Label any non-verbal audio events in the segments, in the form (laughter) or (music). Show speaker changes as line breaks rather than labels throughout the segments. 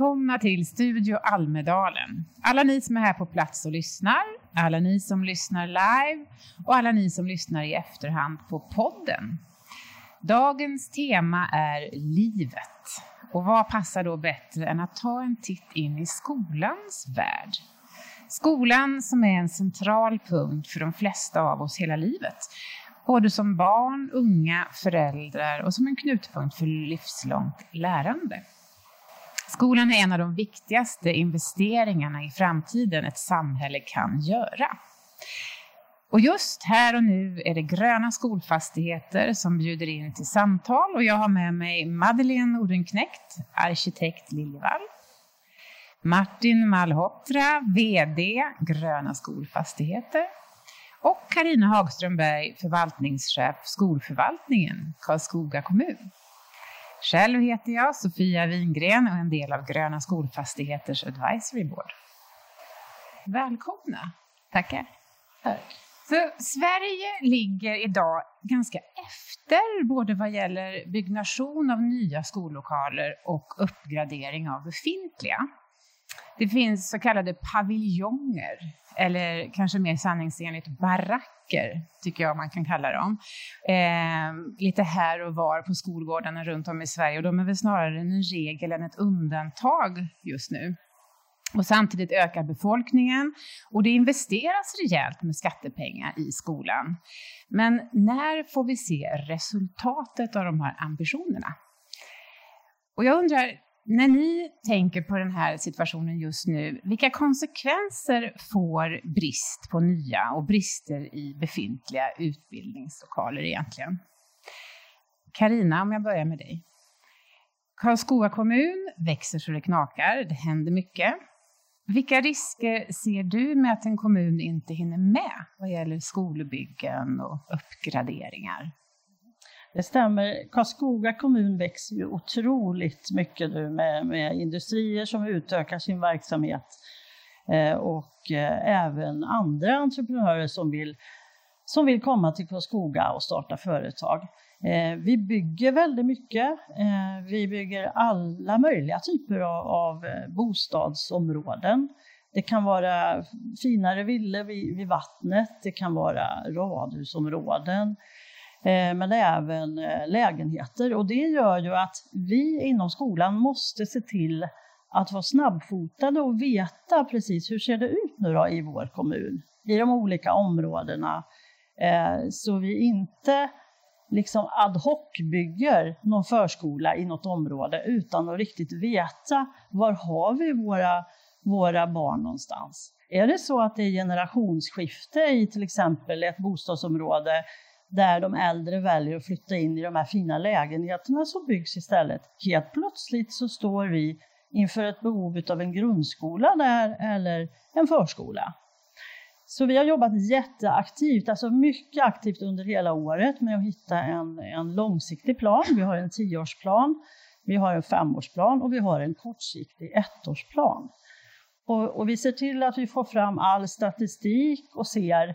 Välkomna till Studio Almedalen. Alla ni som är här på plats och lyssnar, alla ni som lyssnar live och alla ni som lyssnar i efterhand på podden. Dagens tema är livet. Och vad passar då bättre än att ta en titt in i skolans värld? Skolan som är en central punkt för de flesta av oss hela livet. Både som barn, unga, föräldrar och som en knutpunkt för livslångt lärande. Skolan är en av de viktigaste investeringarna i framtiden ett samhälle kan göra. Och just här och nu är det Gröna skolfastigheter som bjuder in till samtal och jag har med mig Madeleine Odenknekt, arkitekt Liljevall, Martin Malhotra, VD Gröna skolfastigheter och Karina Hagström Berg, förvaltningschef Skolförvaltningen, Karlskoga kommun. Själv heter jag Sofia Wingren och är en del av Gröna skolfastigheters advisory board. Välkomna!
Tackar.
Så Sverige ligger idag ganska efter både vad gäller byggnation av nya skollokaler och uppgradering av befintliga. Det finns så kallade paviljonger, eller kanske mer sanningsenligt baracker, tycker jag man kan kalla dem. Eh, lite här och var på skolgårdarna runt om i Sverige och de är väl snarare en regel än ett undantag just nu. Och samtidigt ökar befolkningen och det investeras rejält med skattepengar i skolan. Men när får vi se resultatet av de här ambitionerna? Och jag undrar, när ni tänker på den här situationen just nu, vilka konsekvenser får brist på nya och brister i befintliga utbildningslokaler egentligen? Karina, om jag börjar med dig. Karlskoga kommun växer så det knakar, det händer mycket. Vilka risker ser du med att en kommun inte hinner med vad gäller skolbyggen och uppgraderingar?
Det stämmer. Karlskoga kommun växer ju otroligt mycket nu med, med industrier som utökar sin verksamhet eh, och eh, även andra entreprenörer som vill, som vill komma till Karlskoga och starta företag. Eh, vi bygger väldigt mycket. Eh, vi bygger alla möjliga typer av, av eh, bostadsområden. Det kan vara finare villor vid, vid vattnet, det kan vara radhusområden. Eh, men även eh, lägenheter. Och det gör ju att vi inom skolan måste se till att vara snabbfotade och veta precis hur ser det ut nu då i vår kommun, i de olika områdena. Eh, så vi inte liksom ad hoc bygger någon förskola i något område utan att riktigt veta var har vi våra, våra barn någonstans. Är det så att det är generationsskifte i till exempel ett bostadsområde där de äldre väljer att flytta in i de här fina lägenheterna som byggs istället. Helt plötsligt så står vi inför ett behov av en grundskola där eller en förskola. Så vi har jobbat jätteaktivt, alltså mycket aktivt under hela året med att hitta en, en långsiktig plan. Vi har en tioårsplan, vi har en femårsplan och vi har en kortsiktig ettårsplan. Och, och vi ser till att vi får fram all statistik och ser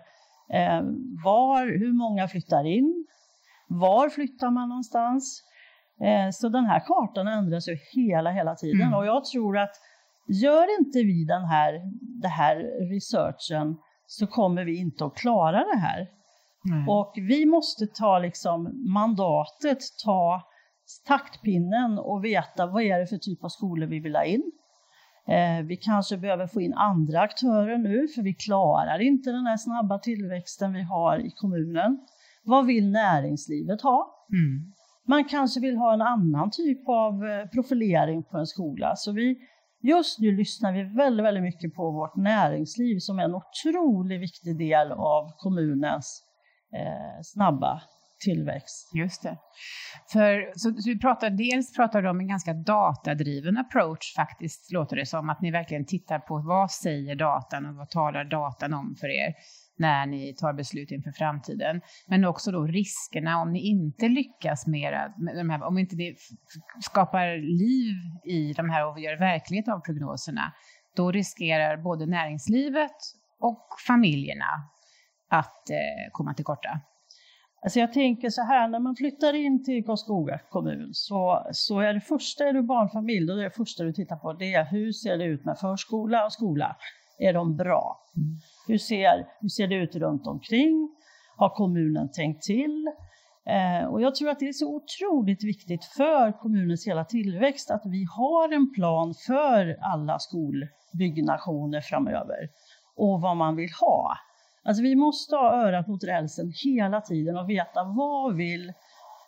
var, hur många flyttar in? Var flyttar man någonstans? Eh, så den här kartan ändras ju hela, hela tiden mm. och jag tror att gör inte vi den här, den här researchen så kommer vi inte att klara det här. Mm. Och vi måste ta liksom mandatet, ta taktpinnen och veta vad är det för typ av skolor vi vill ha in. Eh, vi kanske behöver få in andra aktörer nu, för vi klarar inte den här snabba tillväxten vi har i kommunen. Vad vill näringslivet ha? Mm. Man kanske vill ha en annan typ av eh, profilering på en skola. Så vi, just nu lyssnar vi väldigt, väldigt mycket på vårt näringsliv som är en otroligt viktig del av kommunens eh, snabba tillväxt.
Just det. För, så, du pratar, dels pratar du om en ganska datadriven approach faktiskt, låter det som. Att ni verkligen tittar på vad säger datan och vad talar datan om för er när ni tar beslut inför framtiden. Men också då riskerna om ni inte lyckas mera, med de här, om inte ni skapar liv i de här och gör verklighet av prognoserna, då riskerar både näringslivet och familjerna att eh, komma till korta.
Alltså jag tänker så här, när man flyttar in till Karlskoga kommun så, så är det första, är du barnfamilj, då är det första du tittar på det är hur ser det ut med förskola och skola? Är de bra? Mm. Hur, ser, hur ser det ut runt omkring? Har kommunen tänkt till? Eh, och jag tror att det är så otroligt viktigt för kommunens hela tillväxt att vi har en plan för alla skolbyggnationer framöver och vad man vill ha. Alltså vi måste ha örat mot rälsen hela tiden och veta vad vill,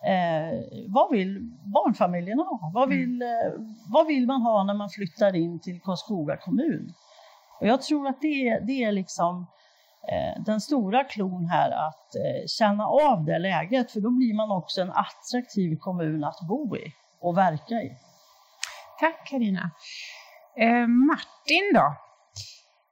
eh, vad vill barnfamiljerna ha? Vad mm. vill, eh, vad vill man ha när man flyttar in till Karlskoga kommun? Och jag tror att det, det är liksom eh, den stora klon här att eh, känna av det läget, för då blir man också en attraktiv kommun att bo i och verka i.
Tack Karina. Eh, Martin då?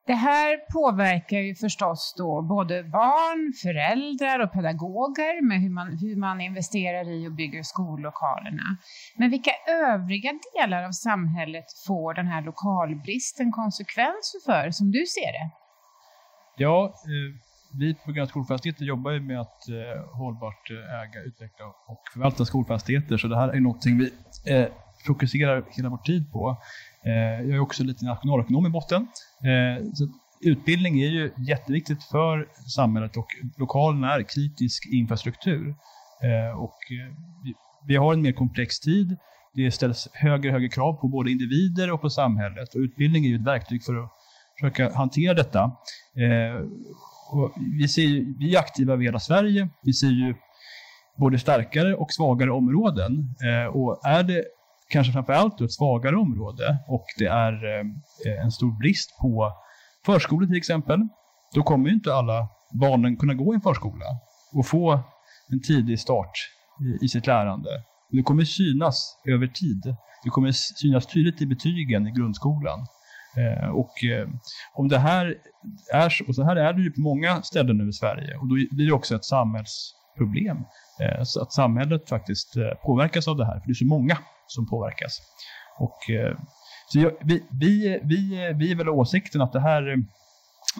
Det här påverkar ju förstås då både barn, föräldrar och pedagoger med hur man, hur man investerar i och bygger skollokalerna. Men vilka övriga delar av samhället får den här lokalbristen konsekvenser för, som du ser det?
Ja, eh, vi på Gröna Skolfastigheter jobbar ju med att eh, hållbart eh, äga, utveckla och förvalta skolfastigheter, så det här är någonting vi fokuserar hela vår tid på. Eh, jag är också lite nationalekonom i botten. Eh, så utbildning är ju jätteviktigt för samhället och lokalerna är kritisk infrastruktur. Eh, och eh, vi har en mer komplex tid. Det ställs högre och högre krav på både individer och på samhället. Och utbildning är ju ett verktyg för att försöka hantera detta. Eh, och vi, ser, vi är aktiva över hela Sverige. Vi ser ju både starkare och svagare områden. Eh, och är det kanske framför allt ett svagare område och det är eh, en stor brist på förskolor till exempel, då kommer ju inte alla barnen kunna gå i en förskola och få en tidig start i, i sitt lärande. Det kommer synas över tid. Det kommer synas tydligt i betygen i grundskolan. Eh, och eh, om det här är så, och så här är det ju på många ställen nu i Sverige, och då blir det också ett samhällsproblem. Eh, så att samhället faktiskt eh, påverkas av det här, för det är så många som påverkas. Och, eh, så jag, vi, vi, vi, vi är väl åsikten att det här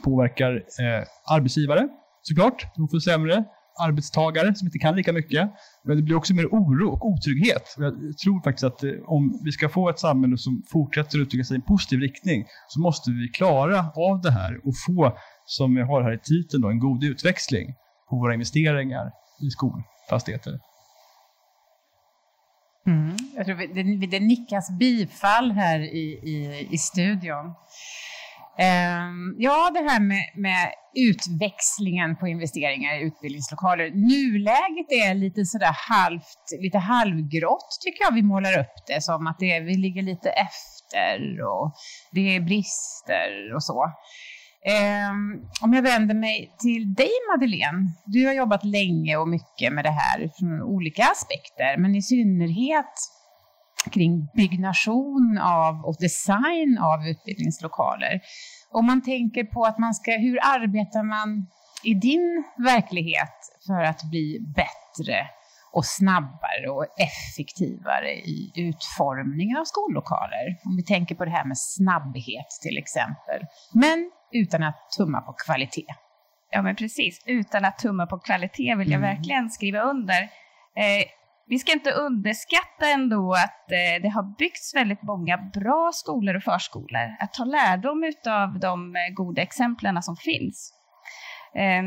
påverkar eh, arbetsgivare såklart. De får sämre arbetstagare som inte kan lika mycket. Men det blir också mer oro och otrygghet. jag tror faktiskt att om vi ska få ett samhälle som fortsätter att utvecklas i en positiv riktning så måste vi klara av det här och få, som vi har här i titeln, då, en god utväxling på våra investeringar i skolfastigheter.
Mm. Jag tror det, det nickas bifall här i, i, i studion. Um, ja, det här med, med, utväxlingen på investeringar i utbildningslokaler. Nuläget är lite sådär halvt, lite halvgrått tycker jag vi målar upp det som att det, vi ligger lite efter och det är brister och så. Ehm, om jag vänder mig till dig Madeleine. Du har jobbat länge och mycket med det här från olika aspekter, men i synnerhet kring byggnation av och design av utbildningslokaler. Om man tänker på att man ska, hur arbetar man i din verklighet för att bli bättre och snabbare och effektivare i utformningen av skollokaler? Om vi tänker på det här med snabbhet till exempel. Men utan att tumma på kvalitet.
Ja, men precis. Utan att tumma på kvalitet vill jag mm. verkligen skriva under. Eh, vi ska inte underskatta ändå att eh, det har byggts väldigt många bra skolor och förskolor. Att ta lärdom av de eh, goda exemplen som finns. Eh,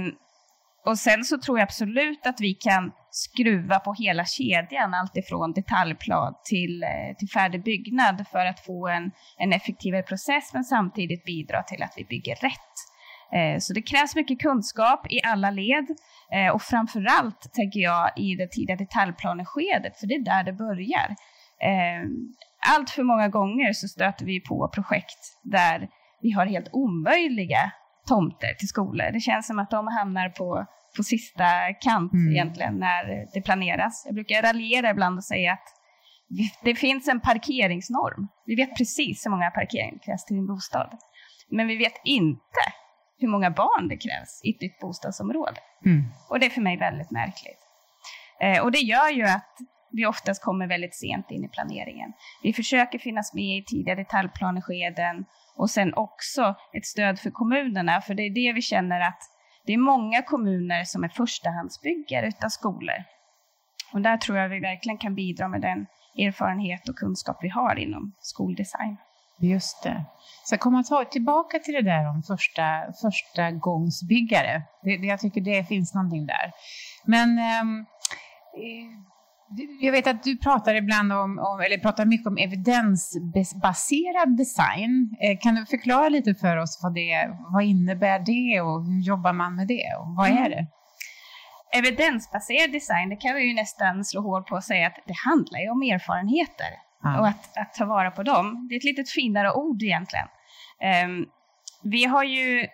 och sen så tror jag absolut att vi kan skruva på hela kedjan, alltifrån detaljplan till, eh, till färdig byggnad för att få en, en effektivare process men samtidigt bidra till att vi bygger rätt. Eh, så det krävs mycket kunskap i alla led eh, och framförallt tänker jag i det tidiga detaljplaneskedet, för det är där det börjar. Allt för många gånger så stöter vi på projekt där vi har helt omöjliga tomter till skolor. Det känns som att de hamnar på, på sista kant mm. egentligen när det planeras. Jag brukar raljera ibland och säga att det finns en parkeringsnorm. Vi vet precis hur många parkeringar det krävs till din bostad. Men vi vet inte hur många barn det krävs i ett nytt bostadsområde. Mm. Och det är för mig väldigt märkligt. Eh, och det gör ju att vi oftast kommer väldigt sent in i planeringen. Vi försöker finnas med i tidiga detaljplaneskeden och sen också ett stöd för kommunerna, för det är det vi känner att det är många kommuner som är förstahandsbyggare utav skolor. Och där tror jag vi verkligen kan bidra med den erfarenhet och kunskap vi har inom skoldesign.
Just det. Så jag kommer att tillbaka till det där om första, första gångsbyggare. Det, det, jag tycker det finns någonting där. Men um, jag vet att du pratar ibland om, om, eller pratar mycket om evidensbaserad design. Eh, kan du förklara lite för oss vad det vad innebär det och hur jobbar man med det och vad är det?
Evidensbaserad design, det kan vi ju nästan slå hål på och säga att det handlar ju om erfarenheter ah. och att, att, ta vara på dem. Det är ett lite finare ord egentligen. Um, vi har ju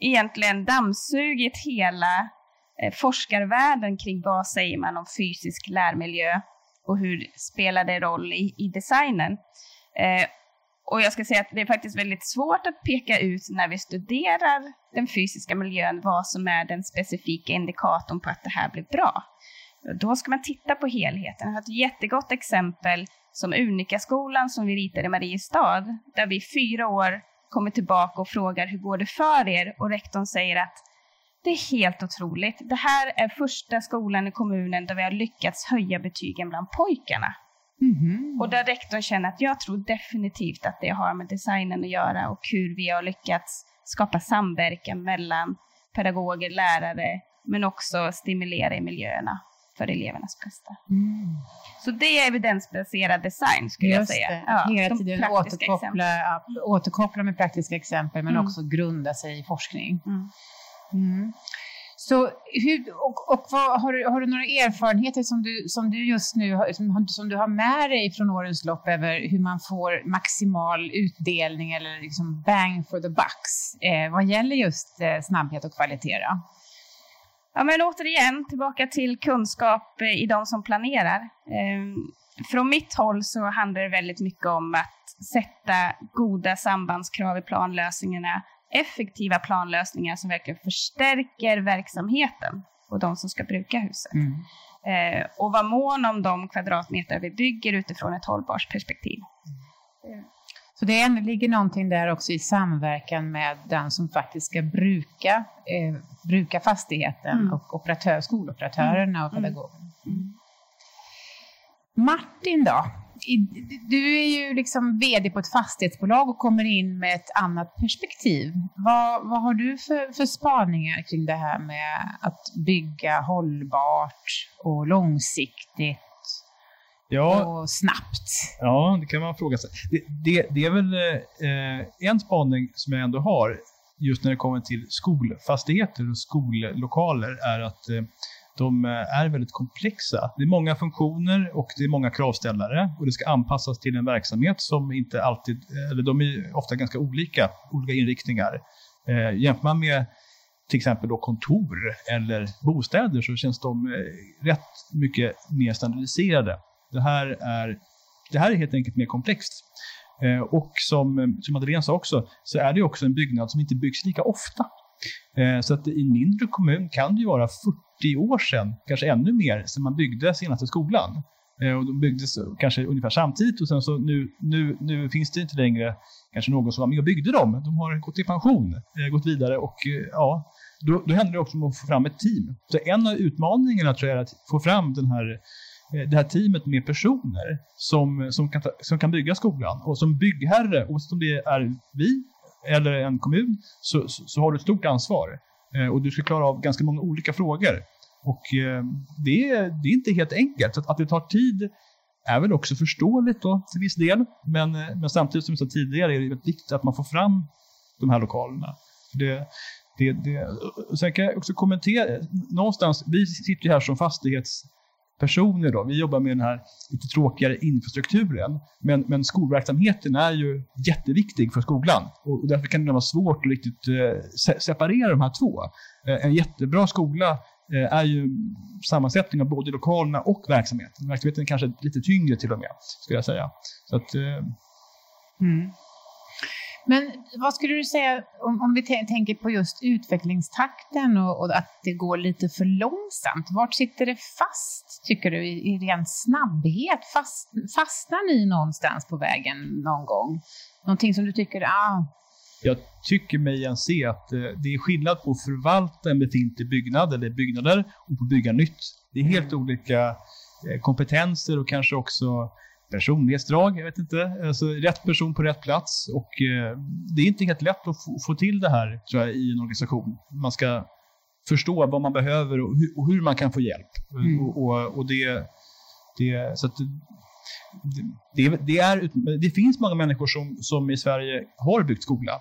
egentligen dammsugit hela Eh, forskarvärlden kring vad säger man om fysisk lärmiljö och hur spelar det roll i, i designen. Eh, och jag ska säga att det är faktiskt väldigt svårt att peka ut när vi studerar den fysiska miljön vad som är den specifika indikatorn på att det här blir bra. Då ska man titta på helheten. Jag har ett jättegott exempel som Unika-skolan som vi ritade i Mariestad, där vi fyra år kommer tillbaka och frågar hur går det för er? Och rektorn säger att det är helt otroligt. Det här är första skolan i kommunen där vi har lyckats höja betygen bland pojkarna. Mm-hmm. Och där rektorn känner att jag tror definitivt att det har med designen att göra och hur vi har lyckats skapa samverkan mellan pedagoger, lärare, men också stimulera i miljöerna för elevernas bästa. Mm. Så det är evidensbaserad design skulle
Just
jag säga.
Det. Ja, Hela tiden återkoppla, återkoppla med praktiska exempel men mm. också grunda sig i forskning. Mm. Mm. Så hur, och, och vad, har, du, har du några erfarenheter som du, som du just nu har, som, som, du har med dig från årens lopp över hur man får maximal utdelning eller liksom bang for the bucks eh, vad gäller just eh, snabbhet och kvalitet? Då?
Ja, men återigen tillbaka till kunskap eh, i de som planerar. Eh, från mitt håll så handlar det väldigt mycket om att sätta goda sambandskrav i planlösningarna effektiva planlösningar som verkligen förstärker verksamheten och de som ska bruka huset. Mm. Eh, och vara mån om de kvadratmeter vi bygger utifrån ett hållbart perspektiv.
Mm. Så det ligger någonting där också i samverkan med den som faktiskt ska bruka, eh, bruka fastigheten mm. och operatör, skoloperatörerna och mm. pedagogerna. Mm. Martin då? Du är ju liksom vd på ett fastighetsbolag och kommer in med ett annat perspektiv. Vad, vad har du för, för spaningar kring det här med att bygga hållbart och långsiktigt ja, och snabbt?
Ja, det kan man fråga sig. Det, det, det är väl eh, en spaning som jag ändå har just när det kommer till skolfastigheter och skollokaler är att eh, de eh, är väldigt komplexa. Det är många funktioner och det är många kravställare och det ska anpassas till en verksamhet som inte alltid, eh, eller de är ofta ganska olika, olika inriktningar. Eh, jämför man med till exempel då kontor eller bostäder så känns de eh, rätt mycket mer standardiserade. Det här är, det här är helt enkelt mer komplext. Eh, och som, som Madeleine sa också, så är det också en byggnad som inte byggs lika ofta. Eh, så att i en mindre kommun kan det ju vara 40 år sedan, kanske ännu mer, sedan man byggde senaste skolan. Eh, och de byggdes kanske ungefär samtidigt och sen så nu, nu, nu finns det inte längre kanske någon som var med och byggde dem. De har gått i pension, eh, gått vidare och eh, ja, då, då händer det också att få fram ett team. Så en av utmaningarna tror jag är att få fram den här det här teamet med personer som, som, kan, som kan bygga skolan och som byggherre, oavsett om det är vi eller en kommun så, så, så har du ett stort ansvar. Eh, och du ska klara av ganska många olika frågor. Och eh, det, är, det är inte helt enkelt. Så att, att det tar tid är väl också förståeligt då, till viss del. Men, eh, men samtidigt som jag sa tidigare är det väldigt viktigt att man får fram de här lokalerna. Det, det, det, sen kan jag också kommentera, någonstans, vi sitter ju här som fastighets personer. Då. Vi jobbar med den här lite tråkigare infrastrukturen. Men, men skolverksamheten är ju jätteviktig för skolan. Och, och därför kan det vara svårt att riktigt eh, se separera de här två. Eh, en jättebra skola eh, är ju sammansättning av både lokalerna och verksamheten. Verksamheten är kanske lite tyngre till och med, skulle jag säga. Så att, eh,
mm. Men vad skulle du säga om, om vi tänker på just utvecklingstakten och, och, att det går lite för långsamt? Vart sitter det fast, tycker du, i, i ren snabbhet? Fast, fastnar ni någonstans på vägen någon gång? Någonting som du tycker, ah,
jag tycker mig igen se att eh, det är skillnad på att förvalta en befintlig byggnad eller byggnader och på att bygga nytt. Det är helt olika eh, kompetenser och kanske också personlighetsdrag, jag vet inte. Alltså rätt person på rätt plats och eh, det är inte helt lätt att få, till det här tror jag, i en organisation. Man ska förstå vad man behöver och hur, och hur man kan få hjälp. Mm. Och, och, och, det, det, så att, det, det, är, det finns många människor som, som i Sverige har byggt skola.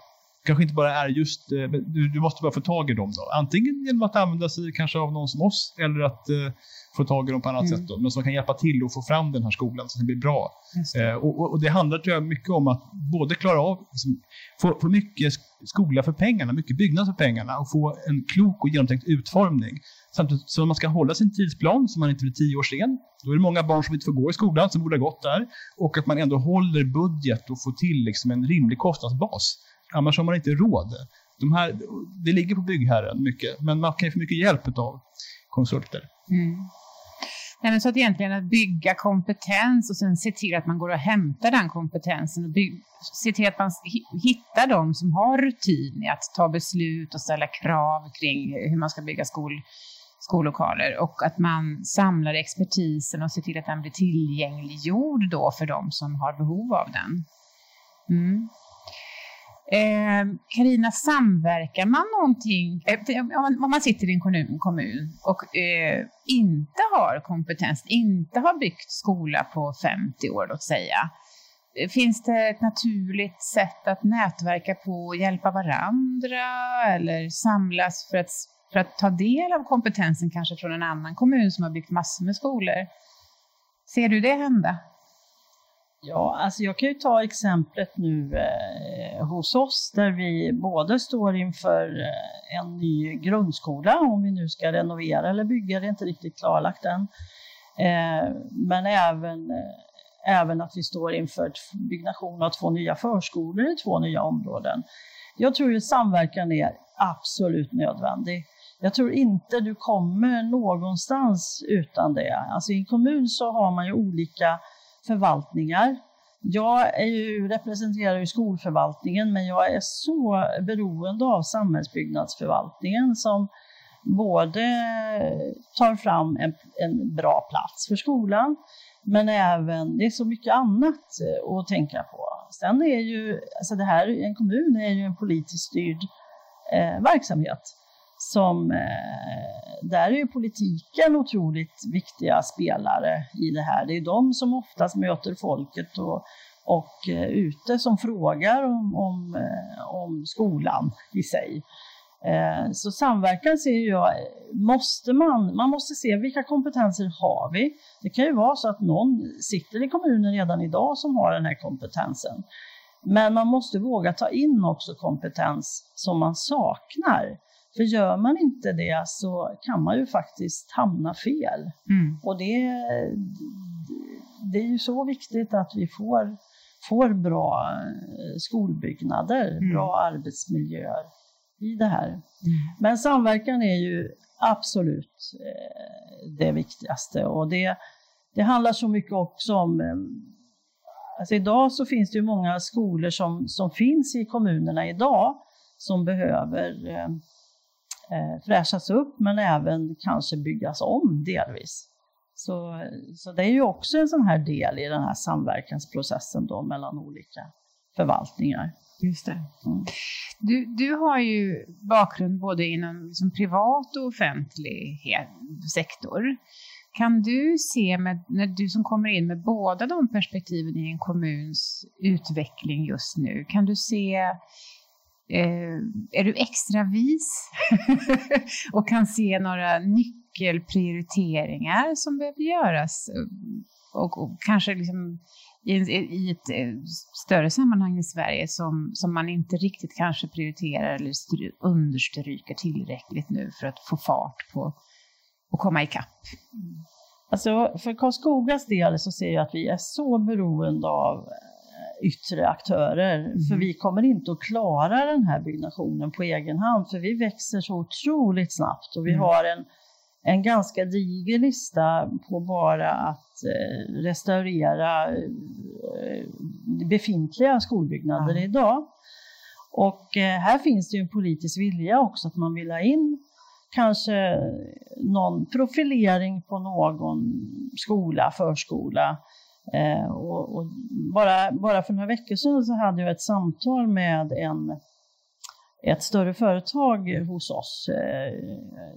Kanske inte bara är just, eh, du, du måste bara få tag i dem då. Antingen genom att använda sig kanske av någon som oss eller att eh, få tag i dem på annat mm. sätt. Då, men som kan hjälpa till att få fram den här skolan så att den blir bra. Det. Eh, och, och, det handlar tror jag mycket om att både klara av, liksom, få, få mycket skola för pengarna, mycket byggnad för pengarna och få en klok och genomtänkt utformning. Samtidigt som man ska hålla sin tidsplan så man inte blir tio år sen. Då är det många barn som inte får gå i skolan som borde ha gått där. Och att man ändå håller budget och får till liksom en rimlig kostnadsbas. Annars har man inte råd. De här, det ligger på byggherren mycket, men man kan ju få mycket hjälp av konsulter. Mm.
Nej, men så att egentligen att bygga kompetens och sen se till att man går och hämtar den kompetensen och bygg, se till att man hittar de som har rutin i att ta beslut och ställa krav kring hur man ska bygga skol, skollokaler och att man samlar expertisen och ser till att den blir tillgängliggjord då för de som har behov av den. Mm. Ehm, Karina, eh, samverkar man någonting, eh, om man sitter i en kommun, kommun och eh, inte har kompetens, inte har byggt skola på 50 år, låt säga, eh, finns det ett naturligt sätt att nätverka på och hjälpa varandra eller samlas för att, för att ta del av kompetensen kanske från en annan kommun som har byggt massor med skolor? Ser du det hända?
Ja, alltså jag kan ju ta exemplet nu eh, Eh, hos oss där vi både står inför eh, en ny grundskola, om vi nu ska renovera eller bygga, det är inte riktigt klarlagt än. Eh, men även, även att vi står inför byggnation av två nya förskolor i två nya områden. Jag tror att samverkan är absolut nödvändig. Jag tror inte du kommer någonstans utan det. Alltså i en kommun så har man ju olika förvaltningar. Jag är ju, representerar ju skolförvaltningen men jag är så beroende av samhällsbyggnadsförvaltningen som både tar fram en, en bra plats för skolan men även, det är så mycket annat eh, att tänka på. Sen är ju, alltså det här, en kommun är ju en politiskt styrd eh, verksamhet som eh, där är ju politiken otroligt viktiga spelare i det här. Det är de som oftast möter folket och, och eh, ute som frågar om, om, eh, om skolan i sig. Eh, så samverkan ser jag, måste man, man måste se vilka kompetenser har vi? Det kan ju vara så att någon sitter i kommunen redan idag som har den här kompetensen. Men man måste våga ta in också kompetens som man saknar. För gör man inte det så kan man ju faktiskt hamna fel. Mm. Och det, det är ju så viktigt att vi får, får bra eh, skolbyggnader, mm. bra arbetsmiljöer i det här. Mm. Men samverkan är ju absolut eh, det viktigaste och det, det handlar så mycket också om eh, Alltså idag så finns det ju många skolor som, som finns i kommunerna idag som behöver eh, fräschas upp men även kanske byggas om delvis. Så, så det är ju också en sån här del i den här samverkansprocessen då mellan olika förvaltningar.
Just det. Mm. Du, du har ju bakgrund både inom liksom privat och offentlig sektor. Kan du se, med, när du som kommer in med båda de perspektiven i en kommuns utveckling just nu, kan du se Eh, Eh, är du extra vis (laughs) och kan se några nyckelprioriteringar som behöver göras eh, och, och kanske liksom i, i ett eh, större sammanhang i Sverige som, som man inte riktigt kanske prioriterar eller understryker tillräckligt nu för att få fart på och komma ikapp?
Alltså för Karlskogas del så ser jag att vi är så beroende av yttre aktörer. Mm. För vi kommer inte att klara den här byggnationen på egen hand för vi växer så otroligt snabbt och vi mm. har en, en ganska diger lista på bara att eh, restaurera eh, befintliga skolbyggnader mm. idag. Och eh, här finns det ju en politisk vilja också att man vill ha in kanske någon profilering på någon skola, förskola. Eh, och, och, bara, bara för några veckor sedan så hade jag ett samtal med en, ett större företag hos oss eh,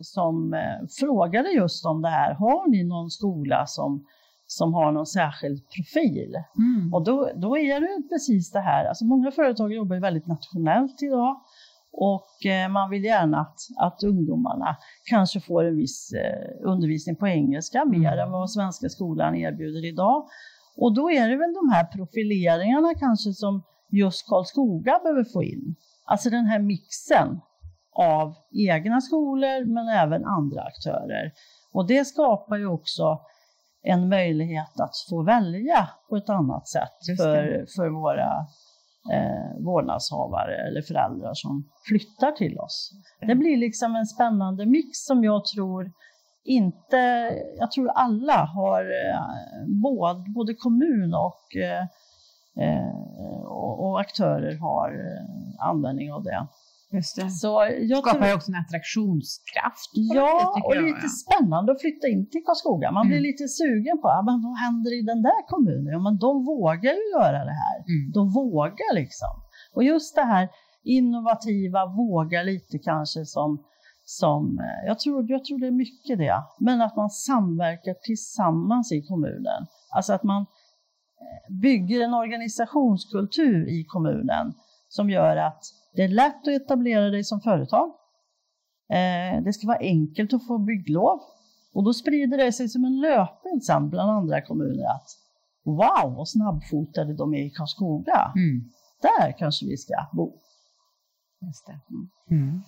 som eh, frågade just om det här. Har ni någon skola som, som har någon särskild profil? Mm. Och då, då är det precis det här. Alltså många företag jobbar väldigt nationellt idag. Och eh, man vill gärna att, att ungdomarna kanske får en viss eh, undervisning på engelska mer mm. än vad svenska skolan erbjuder idag. Och då är det väl de här profileringarna kanske som just Karlskoga behöver få in. Alltså den här mixen av egna skolor men även andra aktörer. Och det skapar ju också en möjlighet att få välja på ett annat sätt för, för våra eh, vårdnadshavare eller föräldrar som flyttar till oss. Det blir liksom en spännande mix som jag tror inte, jag tror alla har, eh, både, både kommun och, eh, eh och, och, aktörer har användning av det.
Just det. Så jag skapar tror... ju också en attraktionskraft.
Ja, det, och jag. lite spännande att flytta in till Karlskoga. Man mm. blir lite sugen på ah, men vad händer i den där kommunen. Ja, men de vågar ju göra det här. Mm. De vågar liksom. Och just det här innovativa, våga lite kanske som, som eh, jag, tror, jag tror det är mycket det. Men att man samverkar tillsammans i kommunen. Alltså att man eh, bygger en organisationskultur i kommunen som gör att det är lätt att etablera dig som företag. Eh, det ska vara enkelt att få bygglov. Och då sprider det sig som en löpeld sen bland andra kommuner att wow, vad snabbfotade de är i Karlskoga. Mm. Där kanske vi ska bo.
Just det. Mm.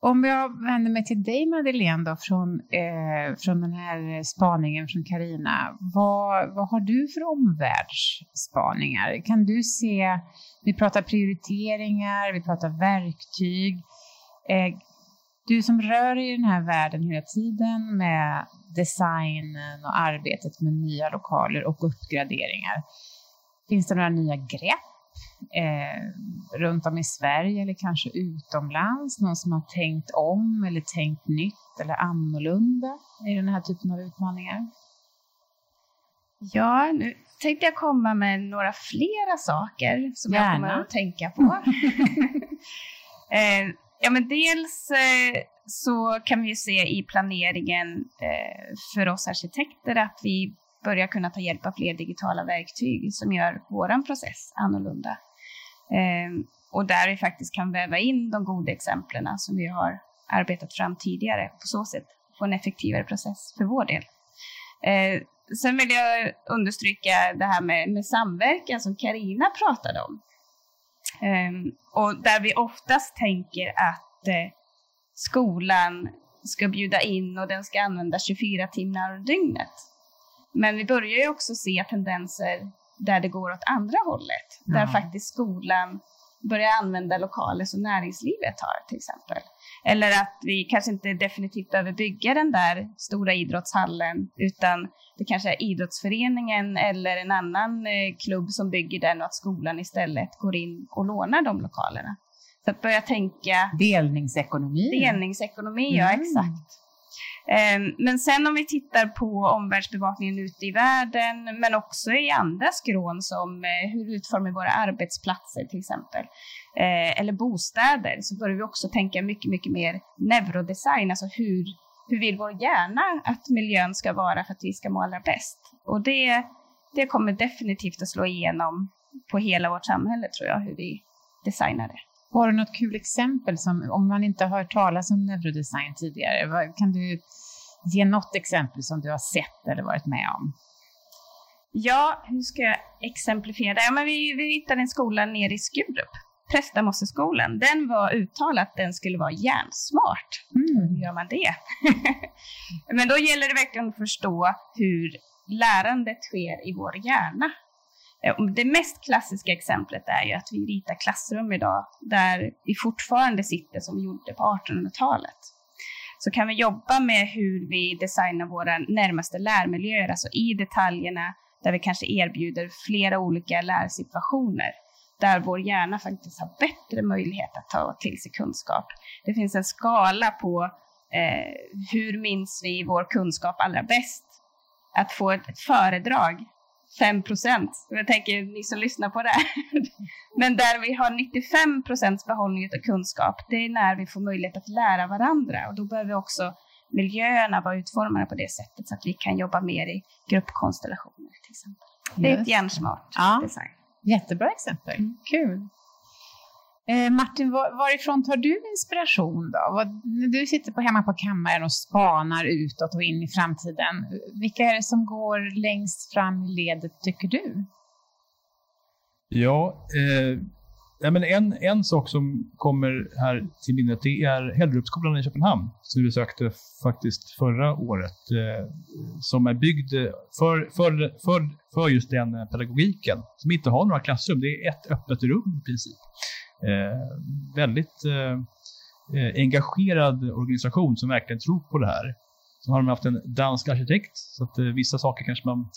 Om jag vänder mig till dig Madeleine då, från, eh, från den här spaningen från Karina. Vad, vad har du för omvärldsspaningar? Kan du se, vi pratar prioriteringar, vi pratar verktyg. Eh, du som rör dig i den här världen hela tiden med designen och arbetet med nya lokaler och uppgraderingar. Finns det några nya grepp eh, runt om i Sverige eller kanske utomlands, någon som har tänkt om eller tänkt nytt eller annorlunda i den här typen av utmaningar?
Ja, nu tänkte jag komma med några flera saker som Gärna. jag kommer att tänka på. (laughs) eh, ja, men dels eh, så kan vi se i planeringen eh, för oss arkitekter att vi börja kunna ta hjälp av fler digitala verktyg som gör vår process annorlunda. Eh, och där vi faktiskt kan väva in de goda exemplen som vi har arbetat fram tidigare. På så sätt få en effektivare process för vår del. Eh, sen vill jag understryka det här med, med samverkan som Karina pratade om. Eh, och där vi oftast tänker att eh, skolan ska bjuda in och den ska använda 24 timmar om dygnet. Men vi börjar ju också se tendenser där det går åt andra hållet. Ja. Där faktiskt skolan börjar använda lokaler som näringslivet har till exempel. Eller att vi kanske inte definitivt behöver bygga den där stora idrottshallen utan det kanske är idrottsföreningen eller en annan eh, klubb som bygger den och att skolan istället går in och lånar de lokalerna. Så att börja tänka...
Delningsekonomi.
Delningsekonomi, mm. ja exakt. Ehm, men sen om vi tittar på omvärldsbevakningen ute i världen, men också i andra skrån som eh, hur utformar våra arbetsplatser till exempel, eh, eller bostäder, så börjar vi också tänka mycket, mycket mer neurodesign, alltså hur, hur vill vår hjärna att miljön ska vara för att vi ska må allra bäst? Och det, det kommer definitivt att slå igenom på hela vårt samhälle tror jag, hur vi designar det.
Har du något kul exempel som, om man inte har hört talas om neurodesign tidigare, kan du ge något exempel som du har sett eller varit med om?
Ja, hur ska jag exemplifiera? Ja, men vi, vi hittade en skola nere i Skurup, Prästamosseskolan. Den var uttalat att den skulle vara hjärnsmart. Mm. Hur gör man det? (laughs) men då gäller det verkligen att förstå hur lärandet sker i vår hjärna. Eh, det mest klassiska exemplet är ju att vi ritar klassrum idag där vi fortfarande sitter som vi gjorde på 1800-talet. Så kan vi jobba med hur vi designar våra närmaste lärmiljöer, alltså i detaljerna, där vi kanske erbjuder flera olika lärsituationer där vår hjärna faktiskt har bättre möjlighet att ta till sig kunskap. Det finns en skala på eh, hur minns vi vår kunskap allra bäst? Att få ett, ett föredrag, 5 procent. Jag tänker ni som lyssnar på det här. (laughs) Men där vi har 95 procents behållning av kunskap, det är när vi får möjlighet att lära varandra och då behöver vi också miljöerna vara utformade på det sättet så att vi kan jobba mer i gruppkonstellationer till exempel. Det är ett hjärnsmart ja. design.
Jättebra exempel. Mm. Kul. Eh, Martin, var, varifrån tar du inspiration då? Vad, när du sitter på hemma på kammaren och spanar utåt och in i framtiden, vilka är det som går längst fram i ledet tycker du?
Ja, eh, Ja, men en, en sak som kommer här till minnet det är Hellrupsskolan i Köpenhamn som vi besökte faktiskt förra året. Eh, som är byggd för, för, för, för just den pedagogiken. Som inte har några klassrum. Det är ett öppet rum i princip. Eh, väldigt eh, eh, engagerad organisation som verkligen tror på det här. Så har de haft en dansk arkitekt, så att eh, vissa saker kanske man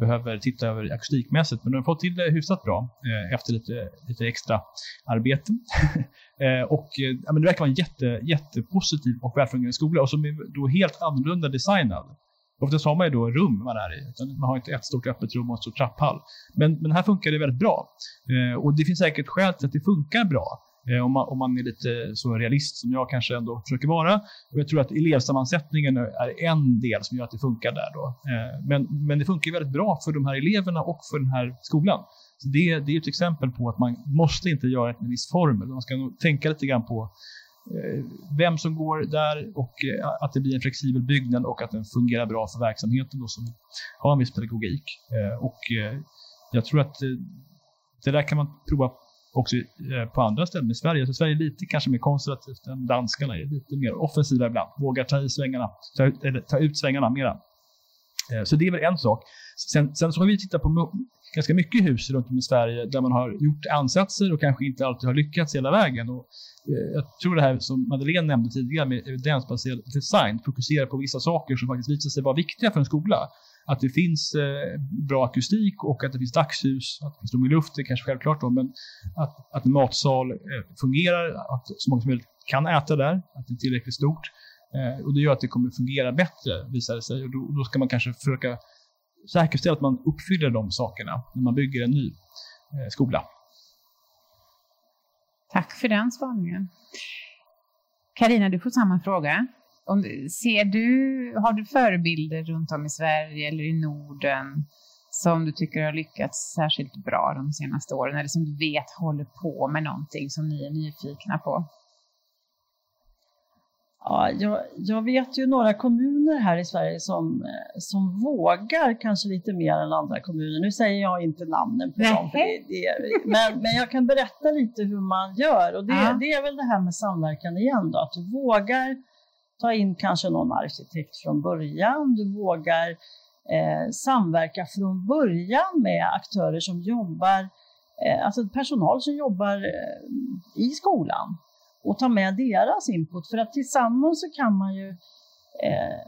behöver titta över akustikmässigt. Men de har fått till det hyfsat bra eh, efter lite, lite extra arbete. (laughs) eh, och eh, ja, men det verkar vara en jätte, jättepositiv och välfungerande skola och som är då helt annorlunda designad. Oftast har man ju då rum man är i. Man har inte ett stort öppet rum och en stor trapphall. Men, men här funkar det väldigt bra. Eh, och det finns säkert skäl till att det funkar bra. Eh, om, man, om man är lite så realist som jag kanske ändå försöker vara. Och jag tror att elevsammansättningen är en del som gör att det funkar där. Då. Eh, men, men det funkar väldigt bra för de här eleverna och för den här skolan. Så det, det är ett exempel på att man måste inte göra det med en viss formel. Man ska nog tänka lite grann på Eh, vem som går där och eh, att det blir en flexibel byggnad och att den fungerar bra för verksamheten då, som har en viss pedagogik. Eh, och jag tror att det där kan man prova också på andra ställen i Sverige. Så Sverige är lite kanske mer konservativt än danskarna är lite mer offensiva ibland. Vågar ta i svängarna, ta ut, eller, ta ut svängarna mera. Så det är väl en sak. Sen, sen så har vi tittat på ganska mycket hus runt om i Sverige där man har gjort ansatser och kanske inte alltid har lyckats hela vägen. Och eh, jag tror det här som Madeleine nämnde tidigare med evidensbaserad design fokuserar på vissa saker som faktiskt visar sig vara viktiga för en skola att det finns eh, bra akustik och att det finns dagsljus, att det finns rum i luft, det är kanske självklart då, men att, att en matsal eh, fungerar, att så många som möjligt kan äta där, att det är tillräckligt stort. Eh, och det gör att det kommer fungera bättre, visar det sig. Och då, då, ska man kanske försöka säkerställa att man uppfyller de sakerna när man bygger en ny eh, skola.
Tack för den spaningen. Karina, du får samma fråga. Om, ser du, har du förebilder runt om i Sverige eller i Norden som du tycker har lyckats särskilt bra de senaste åren eller som du vet håller på med någonting som ni är nyfikna på?
Ja, jag, jag, vet ju några kommuner här i Sverige som, som vågar kanske lite mer än andra kommuner. Nu säger jag inte namnen på dem, det, det, men, men jag kan berätta lite hur man gör. Och det, ja. det är väl det här med samverkan igen då, att du vågar ta in kanske någon arkitekt från början. Du vågar eh, samverka från början med aktörer som jobbar, eh, alltså personal som jobbar eh, i skolan och ta med deras input för att tillsammans så kan man ju eh,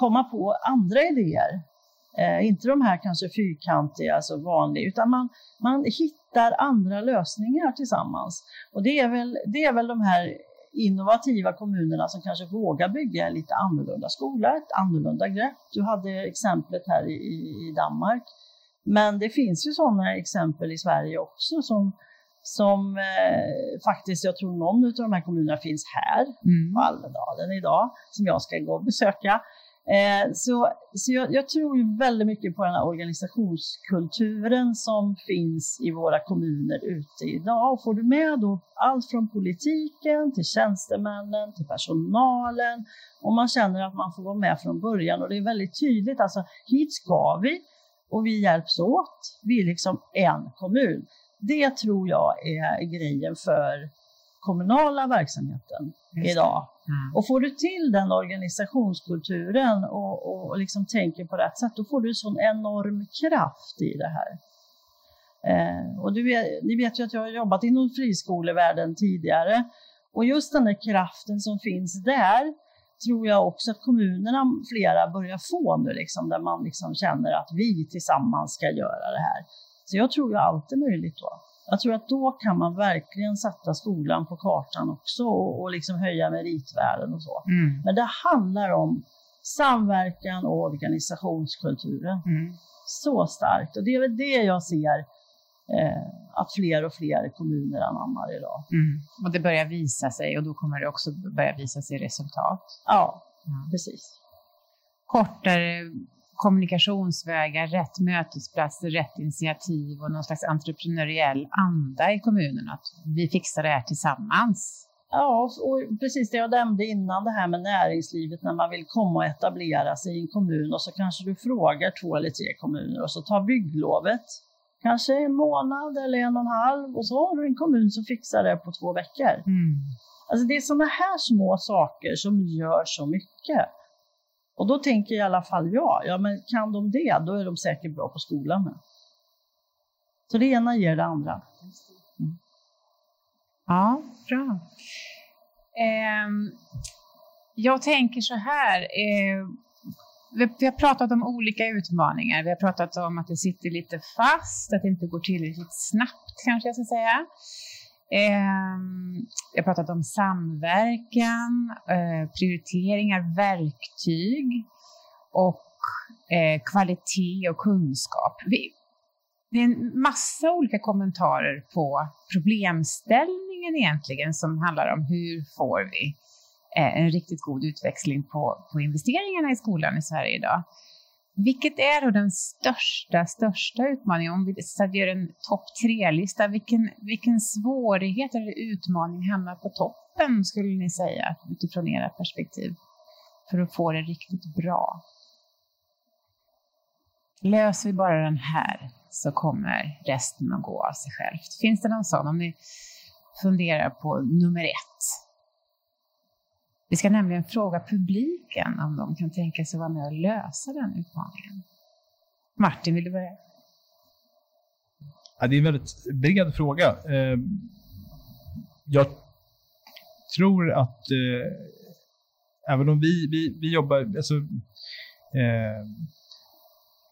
komma på andra idéer. Eh, inte de här kanske fyrkantiga, alltså vanliga, utan man, man hittar andra lösningar tillsammans. Och det är väl, det är väl de här innovativa kommunerna som kanske vågar bygga en lite annorlunda skola, ett annorlunda grepp. Du hade exemplet här i, i Danmark. Men det finns ju sådana exempel i Sverige också som, som eh, faktiskt, jag tror någon av de här kommunerna finns här mm. på Almedalen idag, som jag ska gå och besöka. Eh, så så jag, jag, tror ju väldigt mycket på den här organisationskulturen som finns i våra kommuner ute idag. Och får du med då allt från politiken till tjänstemännen till personalen och man känner att man får vara med från början och det är väldigt tydligt, alltså hit ska vi och vi hjälps åt. Vi är liksom en kommun. Det tror jag är grejen för kommunala verksamheten idag. Mm. Och får du till den organisationskulturen och, och, och liksom tänker på rätt sätt, då får du sån enorm kraft i det här. Eh, och du vet, ni vet ju att jag har jobbat inom friskolevärlden tidigare och just den där kraften som finns där tror jag också att kommunerna, flera, börjar få nu, liksom, där man liksom känner att vi tillsammans ska göra det här. Så jag tror ju allt är möjligt då. Jag tror att då kan man verkligen sätta skolan på kartan också och, och liksom höja meritvärden och så. Mm. Men det handlar om samverkan och organisationskulturen. Mm. Så starkt och det är väl det jag ser eh, att fler och fler kommuner anammar idag.
Mm. Och det börjar visa sig och då kommer det också börja visa sig resultat.
Ja, mm. precis.
Kortare kommunikationsvägar, rätt mötesplatser, rätt initiativ och någon slags entreprenöriell anda i kommunen. Att vi fixar det här tillsammans.
Ja, och precis det jag nämnde innan, det här med näringslivet när man vill komma och etablera sig i en kommun och så kanske du frågar två eller tre kommuner och så tar bygglovet kanske en månad eller en och en halv och så har du en kommun som fixar det på två veckor. Mm. Alltså det är sådana här små saker som gör så mycket. Och då tänker i alla fall jag, ja men kan de det, då är de säkert bra på skolan med. Så det ena ger det andra. Mm.
Ja, bra. Eh, jag tänker så här, eh, vi har pratat om olika utmaningar. Vi har pratat om att det sitter lite fast, att det inte går tillräckligt snabbt kanske jag ska säga. Eh, jag har pratat om samverkan, eh, prioriteringar, verktyg och eh, kvalitet och kunskap. Vi, det är en massa olika kommentarer på problemställningen egentligen som handlar om hur får vi eh, en riktigt god utväxling på, på investeringarna i skolan i Sverige idag. Vilket är då den största, största utmaningen? Om vi gör en topp tre-lista, vilken, vilken svårighet eller utmaning hamnar på toppen skulle ni säga utifrån era perspektiv för att få det riktigt bra? Löser vi bara den här så kommer resten att gå av sig självt. Finns det någon sån? Om ni funderar på nummer ett. Vi ska nämligen fråga publiken om de kan tänka sig vara med och lösa den utmaningen. Martin, vill du börja?
Ja, det är en väldigt bred fråga. Eh, jag tror att eh, även om vi, vi, vi jobbar, alltså, eh,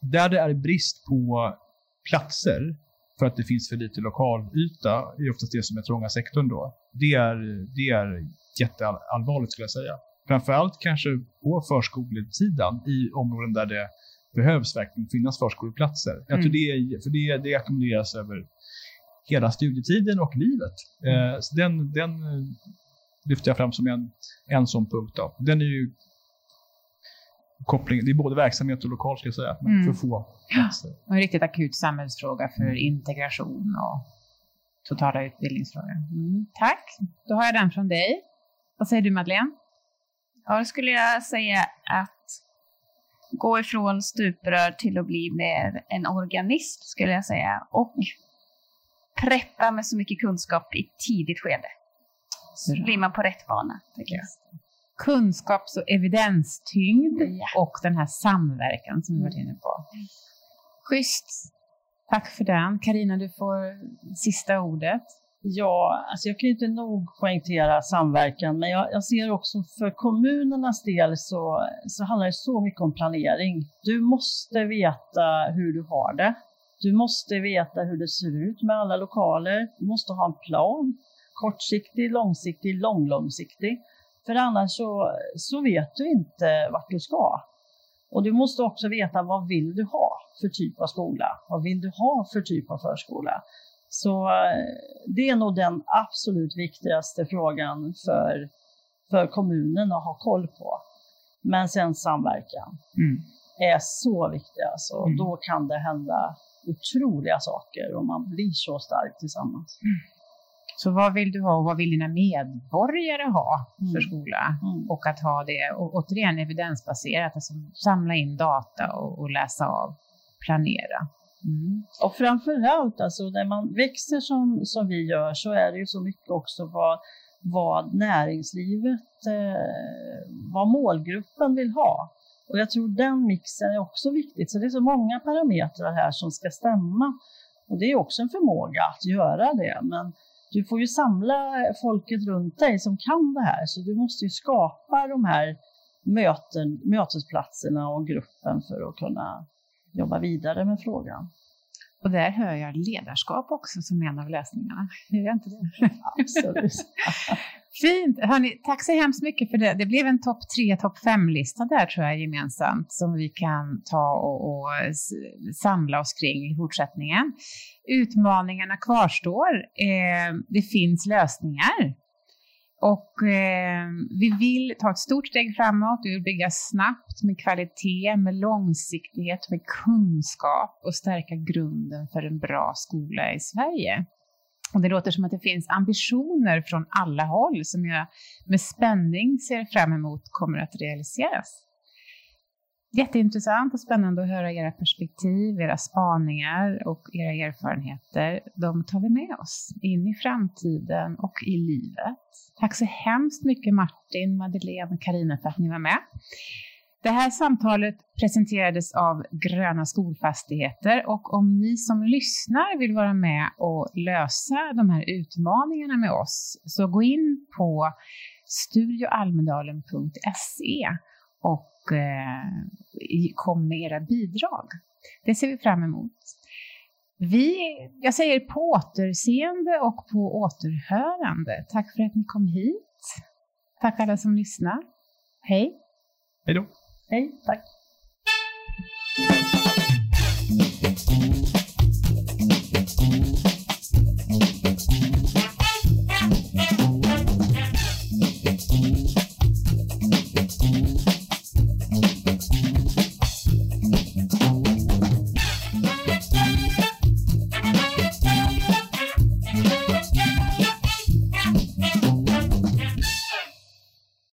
där det är brist på platser för att det finns för lite lokalyta, är oftast det som är trånga sektorn då. Det är, det är jätteallvarligt skulle jag säga. Framförallt kanske på förskolesidan i områden där det behövs verkligen finnas förskoleplatser. Jag tror mm. det, för det, det ackumuleras över hela studietiden och livet. Mm. Eh, så den, den lyfter jag fram som en, en sån punkt. Då. Den är ju koppling, det är både verksamhet och lokal ska jag säga, men mm. för få platser.
Och en riktigt akut samhällsfråga för mm. integration och totala utbildningsfrågor. Mm. Tack, då har jag den från dig. Vad säger du Madeleine?
Ja, då skulle jag säga att gå ifrån stuprör till att bli mer en organism skulle jag säga. Och preppa med så mycket kunskap i tidigt skede. Så blir man på rätt bana, tycker jag.
Kunskaps och evidenstyngd ja. och den här samverkan som vi varit inne på. Schysst. Tack för den. Karina, du får sista ordet.
Ja, alltså jag kan inte nog poängtera samverkan, men jag, jag, ser också för kommunernas del så, så handlar det så mycket om planering. Du måste veta hur du har det. Du måste veta hur det ser ut med alla lokaler. Du måste ha en plan. Kortsiktig, långsiktig, långlångsiktig. För annars så, så vet du inte vart du ska. Och du måste också veta vad vill du ha för typ av skola? Vad vill du ha för typ av förskola? Så eh, det är nog den absolut viktigaste frågan för, för kommunen att ha koll på. Men sen samverkan
Mm.
är så viktig alltså.
Mm.
Då kan det hända otroliga saker och man blir så stark tillsammans.
Så vad vill du ha och vad vill dina medborgare ha för
Mm.
skola?
Mm.
Och att ha det, och återigen evidensbaserat, alltså samla in data och, och läsa av, planera. Mm.
Och framförallt alltså när man växer som, som vi gör så är det ju så mycket också vad, vad näringslivet, eh, vad målgruppen vill ha. Och jag tror den mixen är också viktigt. Så det är så många parametrar här som ska stämma. Och det är också en förmåga att göra det. Men du får ju samla folket runt dig som kan det här. Så du måste ju skapa de här möten, mötesplatserna och gruppen för att kunna jobba vidare med frågan.
Och där hör jag ledarskap också som en av lösningarna. Hör jag inte det? (laughs)
Absolut. (laughs)
Fint! Hörrni, tack så hemskt mycket för det. Det blev en topp tre, topp fem-lista där tror jag gemensamt som vi kan ta och, och samla oss kring i fortsättningen. Utmaningarna kvarstår. Eh, det finns lösningar. Och eh, vi vill ta ett stort steg framåt, vi vill bygga snabbt med kvalitet, med långsiktighet, med kunskap och stärka grunden för en bra skola i Sverige. Och det låter som att det finns ambitioner från alla håll som jag med spänning ser fram emot kommer att realiseras. Jätteintressant och spännande att höra era perspektiv, era spaningar och era erfarenheter. De tar vi med oss in i framtiden och i livet. Tack så hemskt mycket Martin, Madeleine och Karina för att ni var med. Det här samtalet presenterades av Gröna skolfastigheter och om ni som lyssnar vill vara med och lösa de här utmaningarna med oss så gå in på studioalmedalen.se och eh, i- kom med era bidrag. Det ser vi fram emot. Vi, jag säger på återseende och på återhörande. Tack för att ni kom hit. Tack alla som lyssnar. Hej!
Hej då!
Hej, tack.